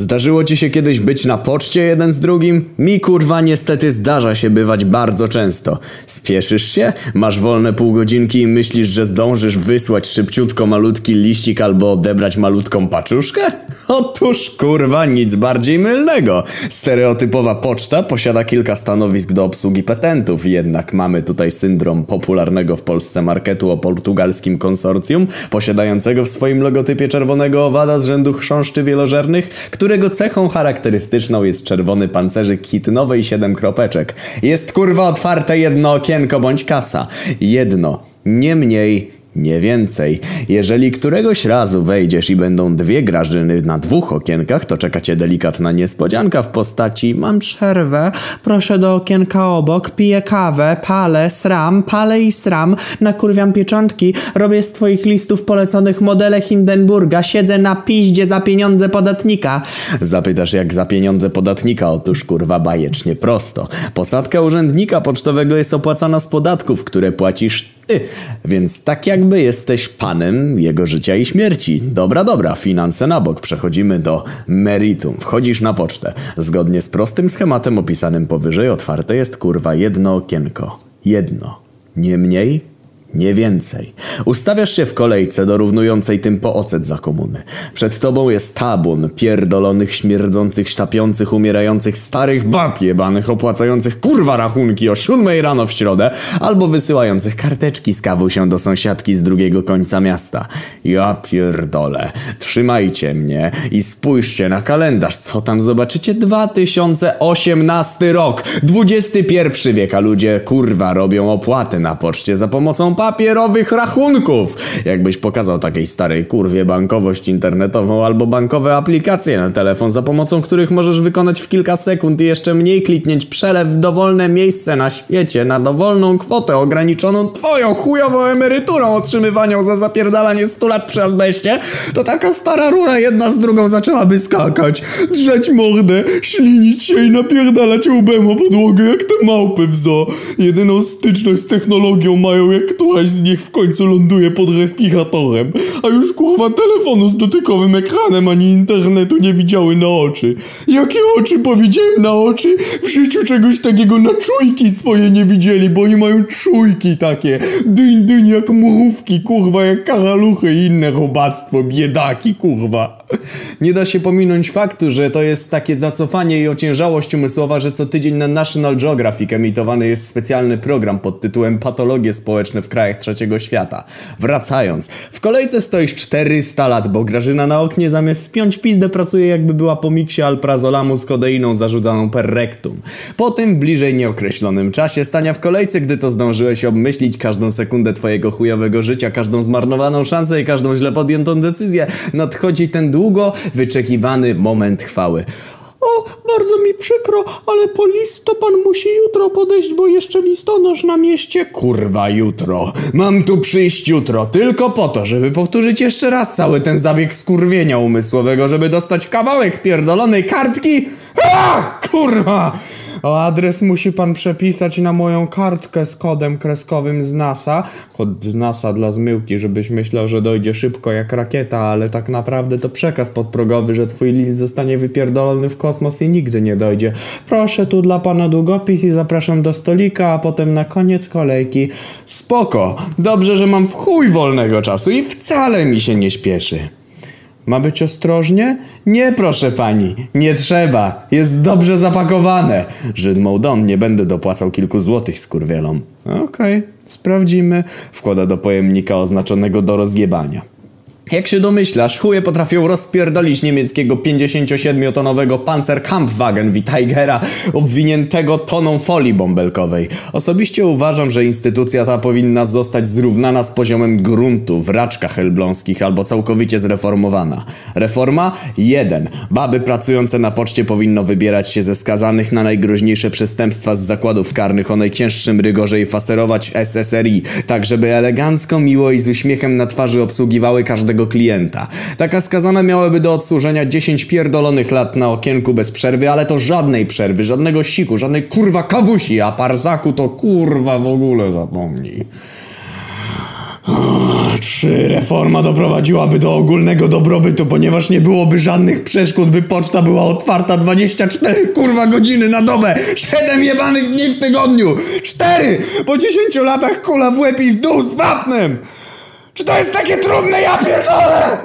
Zdarzyło ci się kiedyś być na poczcie jeden z drugim? Mi kurwa niestety zdarza się bywać bardzo często. Spieszysz się? Masz wolne pół godzinki i myślisz, że zdążysz wysłać szybciutko malutki liścik albo odebrać malutką paczuszkę? Otóż kurwa nic bardziej mylnego. Stereotypowa poczta posiada kilka stanowisk do obsługi petentów, jednak mamy tutaj syndrom popularnego w Polsce marketu o portugalskim konsorcjum, posiadającego w swoim logotypie czerwonego owada z rzędu chrząszczy wielożernych, którego cechą charakterystyczną jest czerwony pancerzyk hitynowej 7 kropeczek. Jest kurwa otwarte jedno okienko bądź kasa. Jedno, nie mniej, nie więcej. Jeżeli któregoś razu wejdziesz i będą dwie grażyny na dwóch okienkach, to czeka cię delikatna niespodzianka w postaci Mam przerwę, proszę do okienka obok, piję kawę, palę, sram, palę i sram, nakurwiam pieczątki, robię z twoich listów poleconych modele Hindenburga, siedzę na piździe za pieniądze podatnika. Zapytasz jak za pieniądze podatnika? Otóż kurwa bajecznie prosto. Posadka urzędnika pocztowego jest opłacana z podatków, które płacisz więc tak jakby jesteś panem jego życia i śmierci. Dobra, dobra, finanse na bok, przechodzimy do meritum. Wchodzisz na pocztę. Zgodnie z prostym schematem opisanym powyżej otwarte jest kurwa jedno okienko. Jedno. Nie mniej, nie więcej. Ustawiasz się w kolejce dorównującej tym po ocet za komuny. Przed tobą jest tabun pierdolonych, śmierdzących, sztapiących, umierających starych bab jebanych, opłacających kurwa rachunki o siódmej rano w środę, albo wysyłających karteczki z kawusią do sąsiadki z drugiego końca miasta. Ja pierdolę. Trzymajcie mnie i spójrzcie na kalendarz, co tam zobaczycie? 2018 rok, XXI wiek, a ludzie kurwa robią opłaty na poczcie za pomocą papierowych rachunków. Jakbyś pokazał takiej starej kurwie bankowość internetową albo bankowe aplikacje na telefon, za pomocą których możesz wykonać w kilka sekund i jeszcze mniej kliknieć przelew w dowolne miejsce na świecie na dowolną kwotę ograniczoną twoją chujową emeryturą otrzymywaną za zapierdalanie 100 lat przy azbeście, to taka stara rura jedna z drugą zaczęłaby skakać, drzeć mordę, ślinić się i napierdalać łbem o podłogę jak te małpy w zoo. Jedyną styczność z technologią mają jak któraś z nich w końcu ląduje pod respiratorem, a już kurwa telefonu z dotykowym ekranem ani internetu nie widziały na oczy. Jakie oczy powiedziałem na oczy? W życiu czegoś takiego na czujki swoje nie widzieli, bo oni mają czujki takie. Dyń, dyń jak mrówki, kurwa, jak karaluchy i inne robactwo, biedaki, kurwa. Nie da się pominąć faktu, że to jest takie zacofanie i ociężałość umysłowa, że co tydzień na National Geographic emitowany jest specjalny program pod tytułem Patologie społeczne w krajach trzeciego świata. Wracając, w kolejce stoisz 400 lat, bo Grażyna na oknie zamiast spiąć pizdę pracuje jakby była po miksie alprazolamu z kodeiną zarzucaną per rectum. Po tym bliżej nieokreślonym czasie stania w kolejce, gdy to zdążyłeś obmyślić każdą sekundę twojego chujowego życia, każdą zmarnowaną szansę i każdą źle podjętą decyzję, nadchodzi ten długo wyczekiwany moment chwały. O, bardzo mi przykro, ale po list to pan musi jutro podejść, bo jeszcze listonosz na mieście. Kurwa, jutro. Mam tu przyjść jutro, tylko po to, żeby powtórzyć jeszcze raz cały ten zabieg skurwienia umysłowego, żeby dostać kawałek pierdolonej kartki. A, kurwa! O adres musi pan przepisać na moją kartkę z kodem kreskowym z NASA. Kod z NASA dla zmyłki, żebyś myślał, że dojdzie szybko jak rakieta, ale tak naprawdę to przekaz podprogowy, że twój list zostanie wypierdolony w kosmos i nigdy nie dojdzie. Proszę tu dla pana długopis i zapraszam do stolika, a potem na koniec kolejki. Spoko, dobrze, że mam w chuj wolnego czasu i wcale mi się nie śpieszy. Ma być ostrożnie? Nie, proszę pani, nie trzeba. Jest dobrze zapakowane. Żydmą Don, nie będę dopłacał kilku złotych skurwielom. Okej, sprawdzimy. Wkłada do pojemnika oznaczonego do rozjebania. Jak się domyślasz, chuje potrafią rozpierdolić niemieckiego 57-tonowego Panzerkampfwagen w Tigera obwiniętego toną folii bąbelkowej. Osobiście uważam, że instytucja ta powinna zostać zrównana z poziomem gruntu w raczkach elbląskich albo całkowicie zreformowana. Reforma? 1. Baby pracujące na poczcie powinno wybierać się ze skazanych na najgroźniejsze przestępstwa z zakładów karnych o najcięższym rygorze i faserować SSRI, tak żeby elegancko, miło i z uśmiechem na twarzy obsługiwały każdego klienta. Taka skazana miałaby do odsłużenia 10 pierdolonych lat na okienku bez przerwy, ale to żadnej przerwy, żadnego siku, żadnej kurwa kawusi, a parzaku to kurwa w ogóle zapomnij. Trzy. Reforma doprowadziłaby do ogólnego dobrobytu, ponieważ nie byłoby żadnych przeszkód, by poczta była otwarta 24 kurwa godziny na dobę. 7 jebanych dni w tygodniu. 4. Po 10 latach kula w łeb i w dół z wapnem. Czy to jest takie trudne, ja pierdolę?